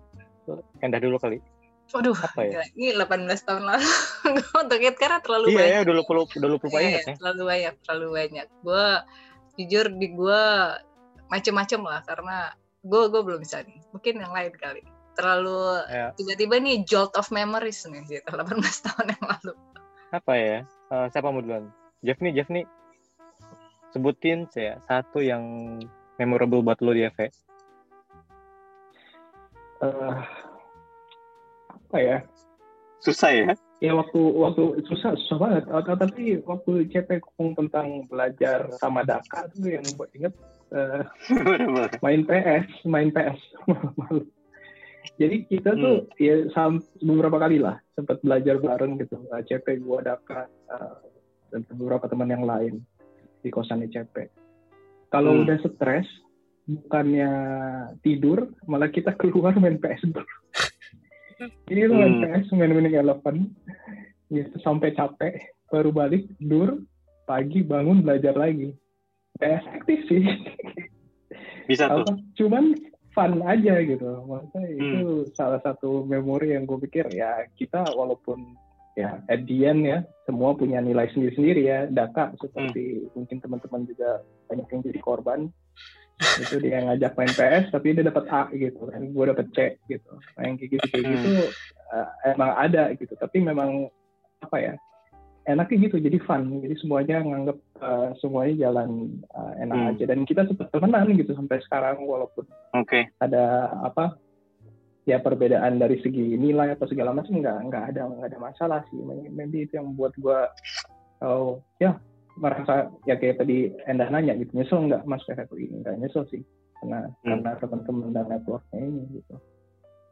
endah dulu kali Waduh, Apa ya? ini 18 tahun lalu untuk it karena terlalu iya banyak. ya udah lupa udah lupa Iya, inget ya terlalu banyak, terlalu banyak. Gue jujur di gue macem-macem lah karena gue gue belum bisa nih. Mungkin yang lain kali. Terlalu Ya. tiba-tiba nih jolt of memories nih gitu 18 tahun yang lalu. apa ya Eh, siapa mau duluan Jeff nih Jeff nih sebutin saya satu yang memorable buat lo di FW Eh, apa ya? susah ya Ya waktu waktu susah susah banget. Eh, Tapi waktu CP ngomong tentang belajar sama Daka tuh yang buat inget eh, main PS, main PS. Malu. Jadi kita tuh ya sam- beberapa kali lah sempat belajar bareng gitu. Eh, CP gua Daka eh, dan beberapa teman yang lain di kosan CP. Kalau Hmm. udah stres bukannya tidur malah kita keluar main PS dulu. Jadi itu main Hmm. PS, main Winning Eleven, gitu sampai capek, baru balik tidur, pagi bangun belajar lagi. Ya efektif sih. bisa tuh Apa, cuman fun aja gitu. Maksudnya itu salah satu memori yang gue pikir ya kita walaupun ya at the end ya semua punya nilai sendiri-sendiri ya. Daka seperti mungkin teman-teman juga banyak yang jadi korban. Itu dia ngajak main PS tapi dia dapat A gitu kan. Gue dapat C gitu. Nah, yang kayak gitu kayak Hmm. gitu uh, emang ada gitu. Tapi memang apa ya enaknya gitu jadi fun. Jadi semuanya nganggap uh, semuanya jalan uh, enak Hmm. aja. Dan kita tetap temenan gitu sampai sekarang walaupun oke. ada apa ya perbedaan dari segi nilai atau segala macam nggak nggak ada nggak ada masalah sih. Maybe- itu yang membuat gua kalau ya merasa ya kayak tadi Endah nanya gitu nyesel nggak masuk FFI nggak nyesel sih karena Hmm. karena teman-teman dan networknya ini gitu.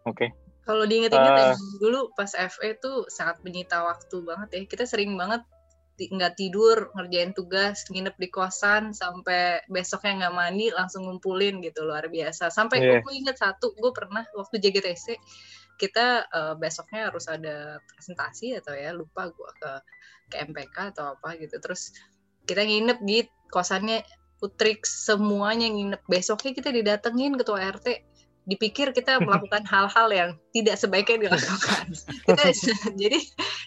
Oke. Kalau diinget-inget emang dulu pas FE tuh sangat menyita waktu banget ya. Kita sering banget nggak tidur, ngerjain tugas, nginep di kosan sampai besoknya nggak mandi langsung ngumpulin gitu luar biasa. Sampai Iya. gue inget satu, gue pernah waktu JGTC kita eh, besoknya harus ada presentasi atau ya lupa gue ke ke MPK atau apa gitu. Terus kita nginep di kosannya Putrix semuanya nginep. Besoknya kita didatengin ketua RT dipikir kita melakukan hal-hal yang tidak sebaiknya dilakukan. kita jadi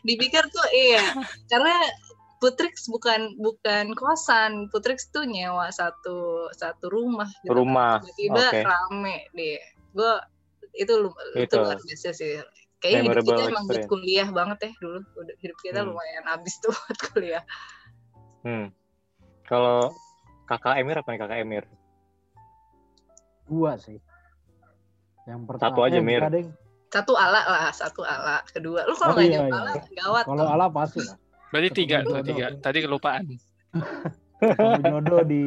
dipikir tuh iya karena Putrix bukan bukan kosan, Putrix tuh nyewa satu satu rumah gitu. Rumah, Tiba-tiba oke. rame deh. Gue itu lu- itu Itu. luar biasa sih. Kayaknya hidup kita emang buat kuliah banget ya dulu. Udah- Hidup kita Hmm. lumayan habis tuh buat kuliah. Hmm. Kalau kakak Emir apa nih kakak Emir? Dua sih. Yang pertama Satu aja, Mir. Satu ala lah, satu ala. Kedua, lu kalau Oh, nggak iya, iya. ala, gawat. Kalau ala pasti lah. Berarti Ketemu tiga tuh jodoh. tiga. Tadi kelupaan. Ketemu jodoh di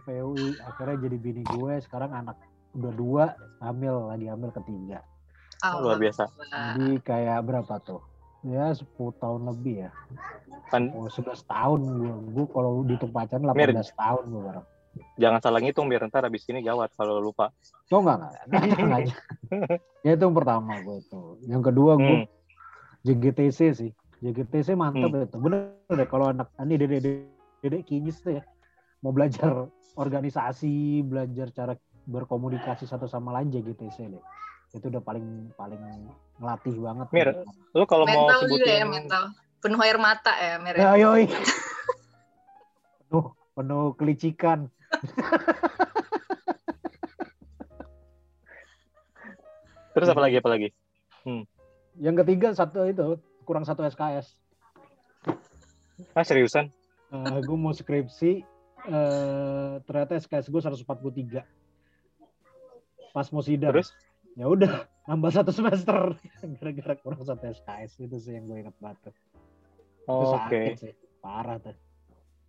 FUI akhirnya jadi bini gue sekarang anak udah dua hamil lagi hamil ketiga Oh, luar biasa. Jadi kayak berapa tuh ya 10 tahun lebih ya Kan oh 11 tahun gue gue kalau dihitung pacaran 18 Mir. tahun gue bareng jangan salah ngitung biar ntar abis ini gawat kalau lupa. oh enggak enggak, enggak, enggak. ya itu yang pertama gue tuh yang kedua gue Hmm. JGTC sih JGTC mantap itu bener deh kalau anak ini dedek dedek kinyis tuh ya mau belajar organisasi belajar cara berkomunikasi satu sama lain JGTC deh. Itu udah paling paling ngelatih banget. Mir, lu kalau mau mental juga sebutin ya mental. Penuh air mata ya Mer ya. Yoi. Penuh penuh kelicikan. Terus apa lagi apa lagi? Yang ketiga satu itu kurang satu SKS ah seriusan? Eh gue mau skripsi eh ternyata SKS gue 143 pas mau sidang. Terus? Ya udah nambah satu semester. Gara-gara kurang satu SKS itu sih yang gue inget banget Oh, oke. sih parah tuh.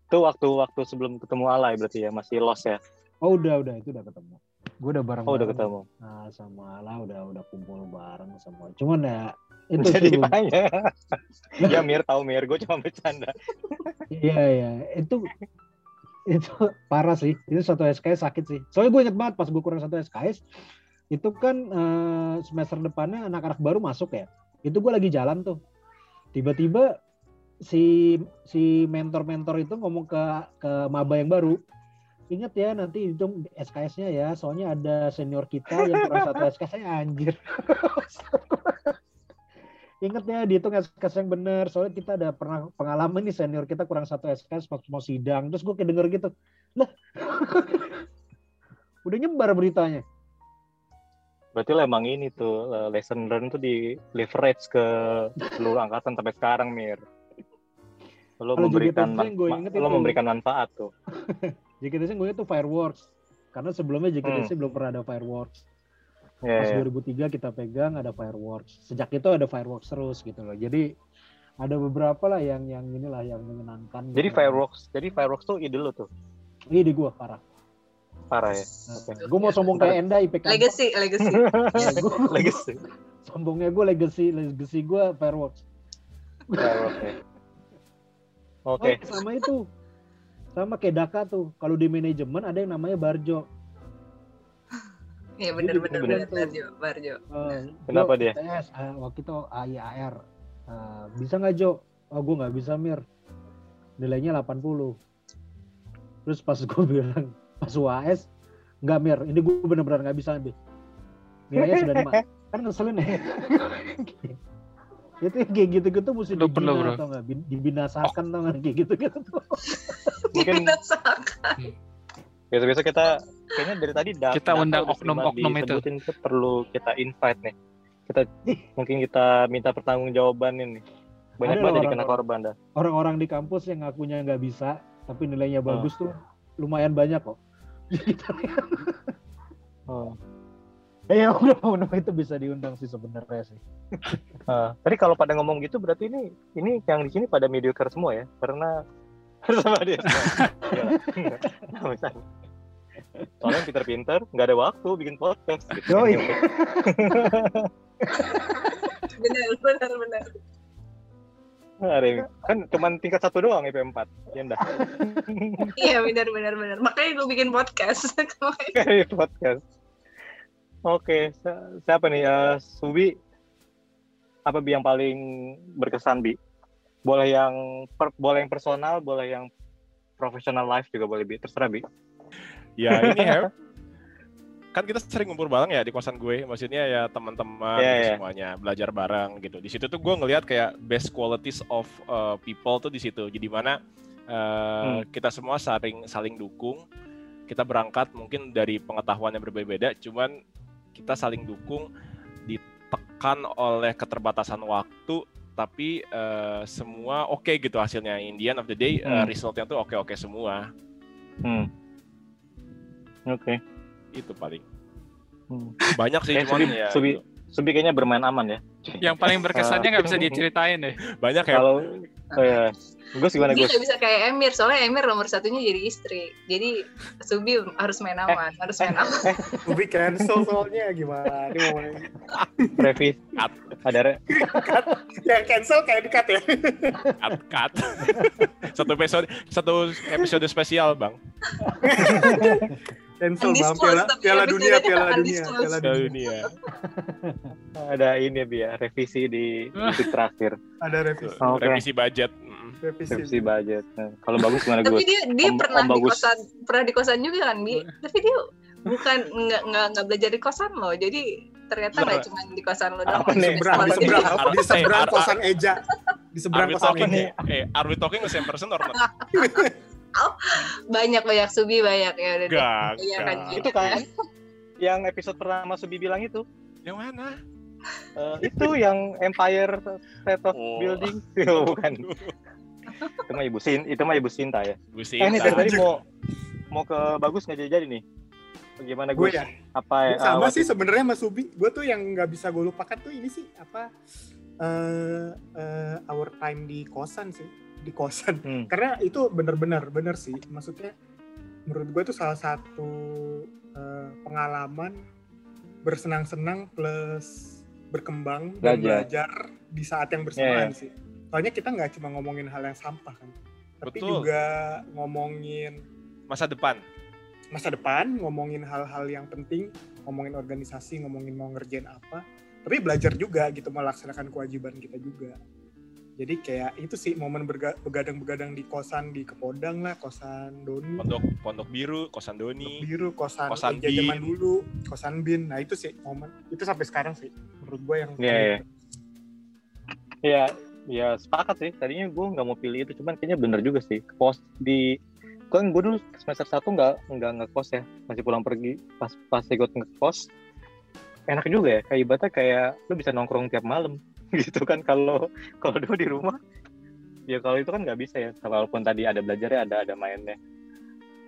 Itu waktu waktu sebelum ketemu Alay berarti ya masih lost ya? Oh udah udah itu udah ketemu gue udah bareng oh udah ketemu. Nah, sama Ala udah udah kumpul bareng semua. Cuman ya itu jadi banyak ya Mir tahu Mir. Gue cuma bercanda. Iya iya. Itu itu parah sih. Itu satu SKS sakit sih. Soalnya gue inget banget pas gue kurang satu SKS itu kan eh, semester depannya anak-anak baru masuk ya. Itu gue lagi jalan tuh. Tiba-tiba si si mentor-mentor itu ngomong ke ke maba yang baru ingat ya nanti hitung SKS-nya ya soalnya ada senior kita yang kurang satu SKS saya anjir. Ingat ya dihitung SKS yang benar soalnya kita ada pernah pengalaman nih senior kita kurang satu SKS pas mau sidang. Terus gue kayak denger gitu lah udah nyebar beritanya. Berarti lo emang ini tuh lesson learn tuh di leverage ke seluruh angkatan sampai sekarang Mir. Lo Kalau memberikan inget lo memberikan manfaat tuh JKTC gue itu fireworks. Karena sebelumnya JKTC Hmm. belum pernah ada fireworks. Ya, pas ya. 2003 kita pegang ada fireworks. Sejak itu ada fireworks terus gitu loh. Jadi ada beberapa lah yang yang inilah yang menyenangkan jadi gitu. fireworks jadi fireworks tuh ide lo tuh? Ini di gue parah. Parah ya? Nah, gue mau sombong kayak Enda IPK legacy legacy. Ya, gua- legacy. Sombongnya gue legacy legacy gue fireworks. Fireworks ya. Oke. Oh, sama itu sama kayak Daka tuh kalau di manajemen ada yang namanya Barjo Iya benar benar Bener. benar Barjo Barjo Eh, Kenapa Jo, dia? ITS, eh, waktu itu AIAR. Eh, bisa nggak Jo? Oh gue nggak bisa Mir. Nilainya 80. Terus pas gue bilang pas UAS nggak Mir, ini gue bener-bener nggak bisa nih. Nilainya sudah lima. Kan ngeselin ya. itu yang kayak gitu-gitu mesti Lu dibina bro. atau nggak Bin- dibinasakan tau nggak kayak gitu-gitu tuh. Mungkin- Dibinasakan. Biasa-biasa kita kayaknya dari tadi da- Kita undang oknum-oknum itu. disebutin, itu perlu kita invite nih. Kita mungkin kita minta pertanggungjawaban ini. Banyak Ada banget jadi kena korban dah. Orang-orang di kampus yang ngakunya nggak bisa tapi nilainya Oh. bagus tuh lumayan banyak kok. Oh. Ya udah itu bisa diundang sih sebenarnya sih. Ah, tadi kalau pada ngomong gitu berarti ini ini yang di sini pada mediocre semua ya karena sama dia. Nah, misalnya. Soalnya yang pinter-pinter nggak ada waktu bikin podcast. Gitu. Yoi. benar benar benar Nah, kan cuman tingkat satu doang IP 4 ya enggak iya benar benar benar makanya gue bikin podcast kayak podcast oke si- siapa nih Eh, Subi apa bi yang paling berkesan bi boleh yang per- boleh yang personal boleh yang professional life juga boleh bi terserah bi Ya ini ya. kan kita sering ngumpul bareng ya di kosan gue. Maksudnya ya teman-teman Iya, gitu iya. semuanya belajar bareng gitu. Di situ tuh gue ngelihat kayak best qualities of uh, people tuh di situ. Jadi mana uh, Hmm. kita semua saling saling dukung. Kita berangkat mungkin dari pengetahuan yang berbeda, cuman kita saling dukung ditekan oleh keterbatasan waktu tapi uh, semua oke gitu hasilnya in the end of the day uh, Hmm. resultnya tuh oke oke semua hmm. oke itu paling Hmm. banyak sih Kayak cuman Subi, ya Subi, gitu. Subi kayaknya bermain aman ya Yang paling berkesannya nggak bisa diceritain deh. banyak ya kalau oh ya Gus gimana Gus? nggak bisa kayak Emir soalnya Emir nomor satunya jadi istri. Jadi Subi harus main aman harus main aman. Ubi cancel soalnya gimana? Ini mau revisi ada re- yang cancel kayak dekat ya. cut, cut. satu episode satu episode spesial bang. Cancel bang. Piala, piala dunia, piala dunia, piala Piala dunia. Ada ini ya bi ya revisi di detik terakhir Ada revisi. Oke. revisi budget. Revisi. revisi budget Nah, kalau bagus gimana tapi Gus dia dia Om- pernah Om di bagus. kosan pernah di kosan juga kan bi tapi dia bukan nggak nggak nggak belajar di kosan loh jadi ternyata nggak cuma di kosan lo doang. Apa di nih? seberang, di seberang, di seberang kosan Eja. Di seberang kosan talking, Eja. eh, are we talking the same person or not? Banyak banyak subi banyak ya udah. Gak, Iya kan? Itu kan yang episode pertama Subi bilang itu. Yang mana? Eh, itu yang Empire State of Oh. Building. Oh, bukan. itu mah Ibu Sin, itu mah Ibu Sinta ya. Gue sih. Eh, ini dari tadi mau mau ke bagus nggak jadi jadi nih. Bagaimana Gue ya, Apa Gua eh, sama sih sebenarnya Mas Subi. Gue tuh yang nggak bisa gue lupakan tuh ini sih apa eh eh, our time di kosan sih di kosan. Hmm. Karena itu bener-bener bener sih. Maksudnya menurut gue itu salah satu eh, pengalaman bersenang-senang plus berkembang dan Belajar. belajar di saat yang bersamaan Iya, sih. Soalnya kita nggak cuma ngomongin hal yang sampah kan, tapi Betul. juga ngomongin Masa depan. masa depan, ngomongin hal-hal yang penting, ngomongin organisasi, ngomongin mau ngerjain apa, tapi belajar juga gitu melaksanakan kewajiban kita juga. Jadi kayak itu sih momen begadang-begadang di kosan di Kepodang lah, kosan Doni, Pondok Pondok Biru, Kosan Pondok Doni. biru, kosan, Kosan zaman Bin. dulu, kosan bin. Nah itu sih momen itu sampai sekarang sih menurut gue yang Iya, iya. Iya, ya sepakat sih. Tadinya gue nggak mau pilih itu, cuman kayaknya bener juga sih. Pos di kan gue dulu semester satu nggak nggak ngekos ya, masih pulang pergi. Pas pas ikut ngekos, enak juga ya. Kayak ibaratnya kayak lu bisa nongkrong tiap malam gitu kan. Kalau kalau dulu di rumah, ya kalau itu kan nggak bisa ya. Walaupun tadi ada belajarnya, ada ada mainnya.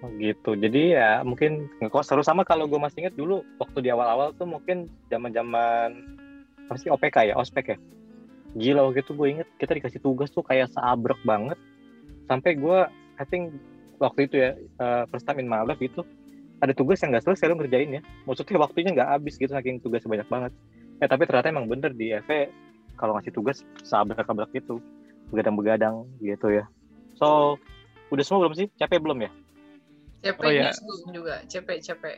Oh, gitu. Jadi ya mungkin ngekos terus sama kalau gue masih inget dulu waktu di awal-awal tuh mungkin zaman-zaman pasti OPK ya, ospek ya. Gila waktu itu gue inget kita dikasih tugas tuh kayak seabrek banget. Sampai gue I think waktu itu ya uh, first time in my life itu ada tugas yang nggak selesai lo ngerjain ya. Maksudnya waktunya nggak habis gitu saking tugasnya banyak banget. Ya tapi ternyata emang bener di FE kalau ngasih tugas seabrek-abrek gitu. Begadang-begadang gitu ya. So udah semua belum sih? Capek belum ya? Capek Oh, ya. juga, capek capek.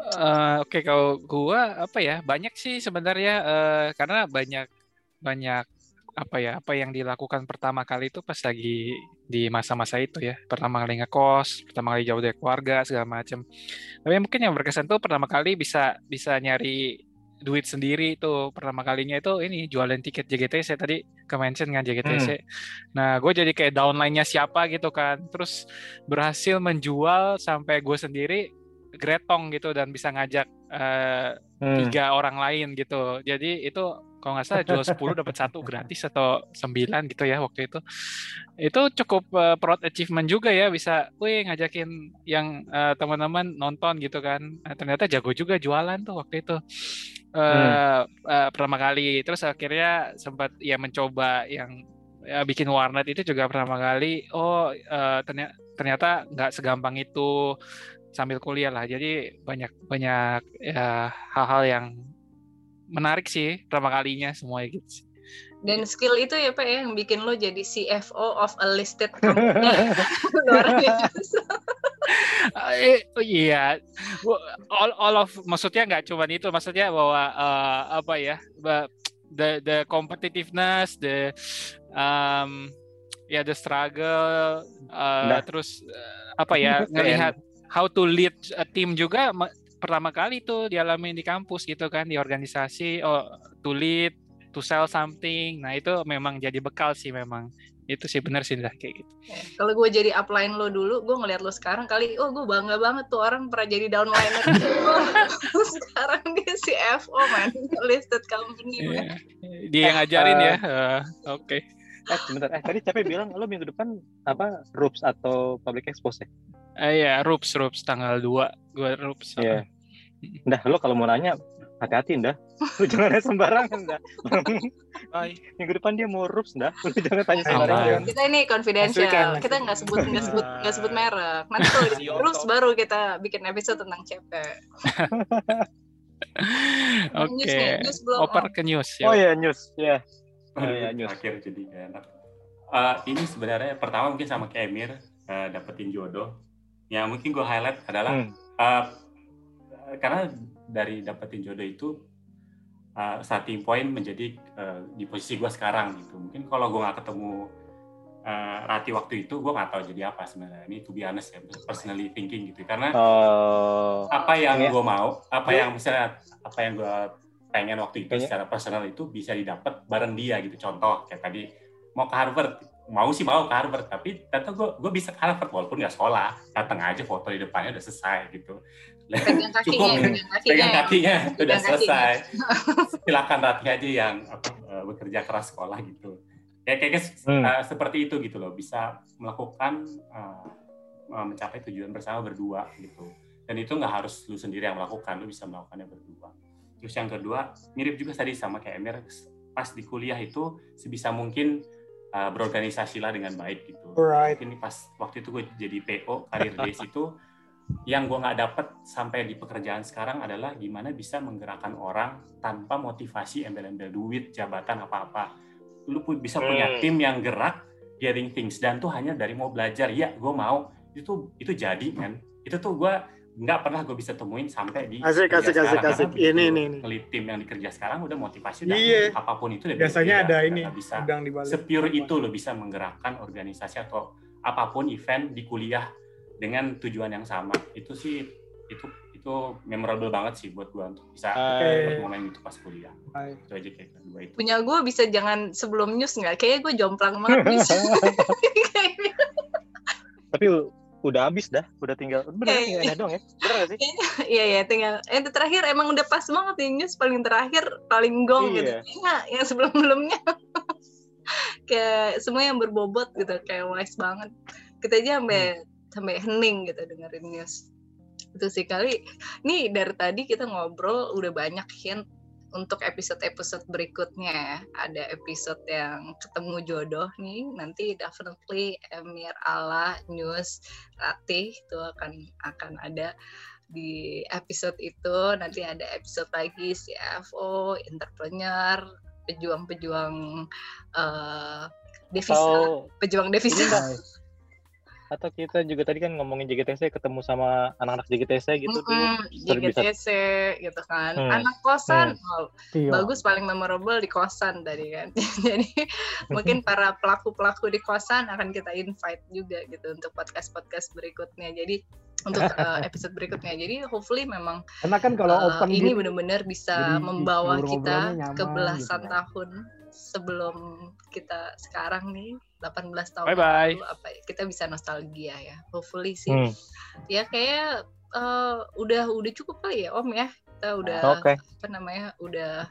Eh, Oke, kalau gua apa ya banyak sih sebenarnya eh, karena banyak banyak apa ya apa yang dilakukan pertama kali itu pas lagi di masa-masa itu ya. Pertama kali ngekos pertama kali jauh dari keluarga segala macam tapi mungkin yang berkesan tuh pertama kali bisa bisa nyari duit sendiri itu pertama kalinya itu ini jualan tiket JGTC tadi ke mention kan JGTC nah gue jadi kayak downline-nya siapa gitu kan. Terus berhasil menjual sampai gue sendiri gretong gitu dan bisa ngajak eh, Hmm. tiga orang lain gitu. Jadi itu kalau nggak salah jual 10 dapat satu gratis atau 9 gitu ya waktu itu. Itu cukup eh, proud achievement juga ya bisa wih ngajakin yang eh, teman-teman nonton gitu kan. Nah, ternyata jago juga jualan tuh waktu itu. Eh eh, pertama kali terus akhirnya sempat ya mencoba yang ya, bikin warnet itu juga pertama kali oh eh, ternyata ternyata nggak segampang itu sambil kuliah lah. Jadi banyak banyak ya hal-hal yang menarik sih pertama kalinya semua gitu. Dan skill itu ya Pak ya yang bikin lo jadi CFO of a listed company. Luar biasa. Eh, oh iya, all, all of maksudnya nggak cuma itu, maksudnya bahwa eh, apa ya, the the competitiveness, the um, ya the struggle, eh, Nah. terus eh, apa ya ngelihat how to lead a team juga ma- pertama kali tuh dialami di kampus gitu kan di organisasi, oh to lead, to sell something, nah itu memang jadi bekal sih memang itu sih benar sih dah kayak gitu. Ya, Kalau gue jadi upline lo dulu, gue ngeliat lo sekarang kali, oh gue bangga banget tuh orang pernah jadi downliner. Oh, sekarang dia CFO man, listed company. man. Iya. Dia yang ngajarin ya. eh, Oke. eh sebentar eh tadi capek bilang lo minggu depan apa RUPS atau public expose ya Eh ya, Rups Rups tanggal 2 gua Rups. Iya. Dah lo kalau mau nanya hati-hati dah. Lu jangan nanya sembarangan dah. Hai. Minggu depan dia mau rups dah. Lu jangan tanya sembarangan. Kita ini confidential, kita nggak sebut nggak sebut nggak sebut merek. Nanti kalau Otto. baru kita bikin episode tentang CP. Oke. Belum. Oper ke news Oh ya. ya news ya. Oh iya news. terakhir jadi gak enak. Eh, ini sebenarnya pertama mungkin sama kayak Emir eh, dapetin jodoh. Yang mungkin gue highlight adalah Hmm. eh, karena dari dapetin jodoh itu eh, starting point menjadi eh, di posisi gue sekarang gitu. Mungkin kalau gue nggak ketemu eh, Rati waktu itu gue nggak tahu jadi apa sebenarnya. Ini to be honest ya, personally thinking gitu. Karena Oh. apa yang Iya. gue mau, apa yang misalnya apa yang gue pengen waktu itu Kayaknya- secara personal itu bisa didapat bareng dia gitu contoh kayak tadi mau ke Harvard mau sih mau ke Harvard tapi ternyata gue gue bisa ke Harvard walaupun nggak sekolah. Datang aja foto di depannya udah selesai gitu. Pegang kakinya Cukup. pegang kakinya. Pegang kakinya udah Pegang selesai. Silakan Ratih aja yang apa, eh, bekerja keras sekolah gitu. Kayak kayaknya Hmm. eh, seperti itu gitu loh. Bisa melakukan eh, mencapai tujuan bersama berdua gitu. Dan itu nggak harus lu sendiri yang melakukan lu bisa melakukannya berdua. Terus yang kedua mirip juga tadi sama kayak Emir pas di kuliah itu sebisa mungkin eh, berorganisasi lah dengan baik gitu. Alright. mungkin pas waktu itu gue jadi PO karir days itu yang gue nggak dapet sampai di pekerjaan sekarang adalah gimana bisa menggerakkan orang tanpa motivasi embel-embel duit jabatan apa-apa. Lu pu- bisa punya Hmm. tim yang gerak getting things dan tuh hanya dari mau belajar. Ya gue mau. Itu itu jadi men. Itu tuh gue nggak pernah gue bisa temuin sampai di Asik, kerja asik, asik, sekarang. asik. Karena begitu Ini, ini, ini. tim yang dikerja sekarang udah motivasi udah Iya. apa pun itu udah Biasanya ada Udah ini bisa udang di balik. sepure itu lo bisa menggerakkan organisasi atau apa pun event di kuliah dengan tujuan yang sama itu sih itu itu memorable banget sih buat gua untuk bisa buat momen itu pas kuliah Hai. itu aja kayak kedua itu punya gue bisa jangan sebelum news nggak kayaknya gue jomplang banget bisa Kayaknya. Tapi udah habis dah, udah tinggal. Bener Iya, tinggal iya. ada dong ya? Bener gak sih? Iya ya tinggal eh itu terakhir emang udah pas banget nih news paling terakhir paling gong gitu. Iya. Yang sebelum sebelumnya kayak semua yang berbobot gitu kayak wise banget. Kita aja sampai sampai hening gitu dengerin news. Itu sih kali. Nih dari tadi kita ngobrol udah banyak hint untuk episode-episode berikutnya ya. Ada episode yang ketemu jodoh nih. Nanti definitely Emir Allah News Ratih itu akan akan ada di episode itu nanti ada episode lagi CFO, entrepreneur, pejuang-pejuang eh, devisa, Atau pejuang devisa. nggak? Atau kita juga tadi kan ngomongin JGTC ketemu sama anak-anak JGTC gitu dulu. Mm-mm, Terus bisa JGTC gitu kan. Hmm. Anak kosan, oh, Iya. bagus paling memorable di kosan tadi kan. Jadi mungkin para pelaku-pelaku di kosan akan kita invite juga gitu untuk podcast-podcast berikutnya. Jadi untuk eh, episode berikutnya. Jadi hopefully memang Karena kan kalau Uh, open ini gitu, benar-benar bisa membawa kita ke belasan gitu kan. tahun sebelum kita sekarang nih 18 tahun Bye bye. lalu apa ya, kita bisa nostalgia ya hopefully sih Hmm. ya kayak uh, udah udah cukup kali ya om ya kita udah Oke. apa namanya udah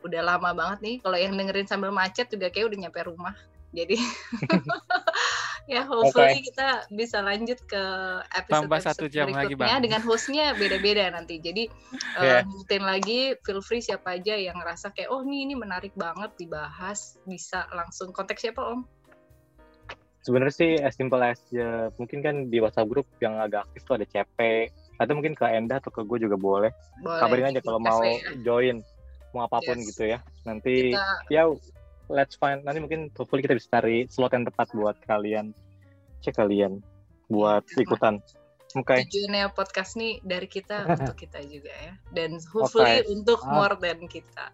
udah lama banget nih kalau yang dengerin sambil macet juga kayak udah nyampe rumah jadi ya hopefully kita bisa lanjut ke episode Tambah satu jam lagi, berikutnya Bang. dengan hostnya beda-beda nanti jadi Iya. uh, ngikutin lagi feel free siapa aja yang ngerasa kayak oh nih ini menarik banget dibahas bisa langsung kontak siapa om Sebenarnya sih as simple as ya, mungkin kan di WhatsApp grup yang agak aktif tuh ada CP atau mungkin ke Enda atau ke gue juga boleh. boleh Kabarin aja kalau mau ya. join, mau apa pun Yes. gitu ya. Nanti kita ya let's find nanti mungkin hopefully kita bisa cari slot yang tepat buat kalian. Cek kalian buat Iya. ikutan. Oke. Tujuannya podcast nih dari kita untuk kita juga ya. Dan hopefully untuk Ah. more than kita.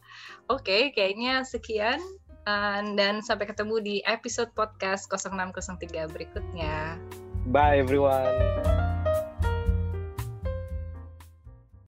Oke kayaknya sekian uh, dan sampai ketemu di episode podcast 0603 berikutnya. Bye everyone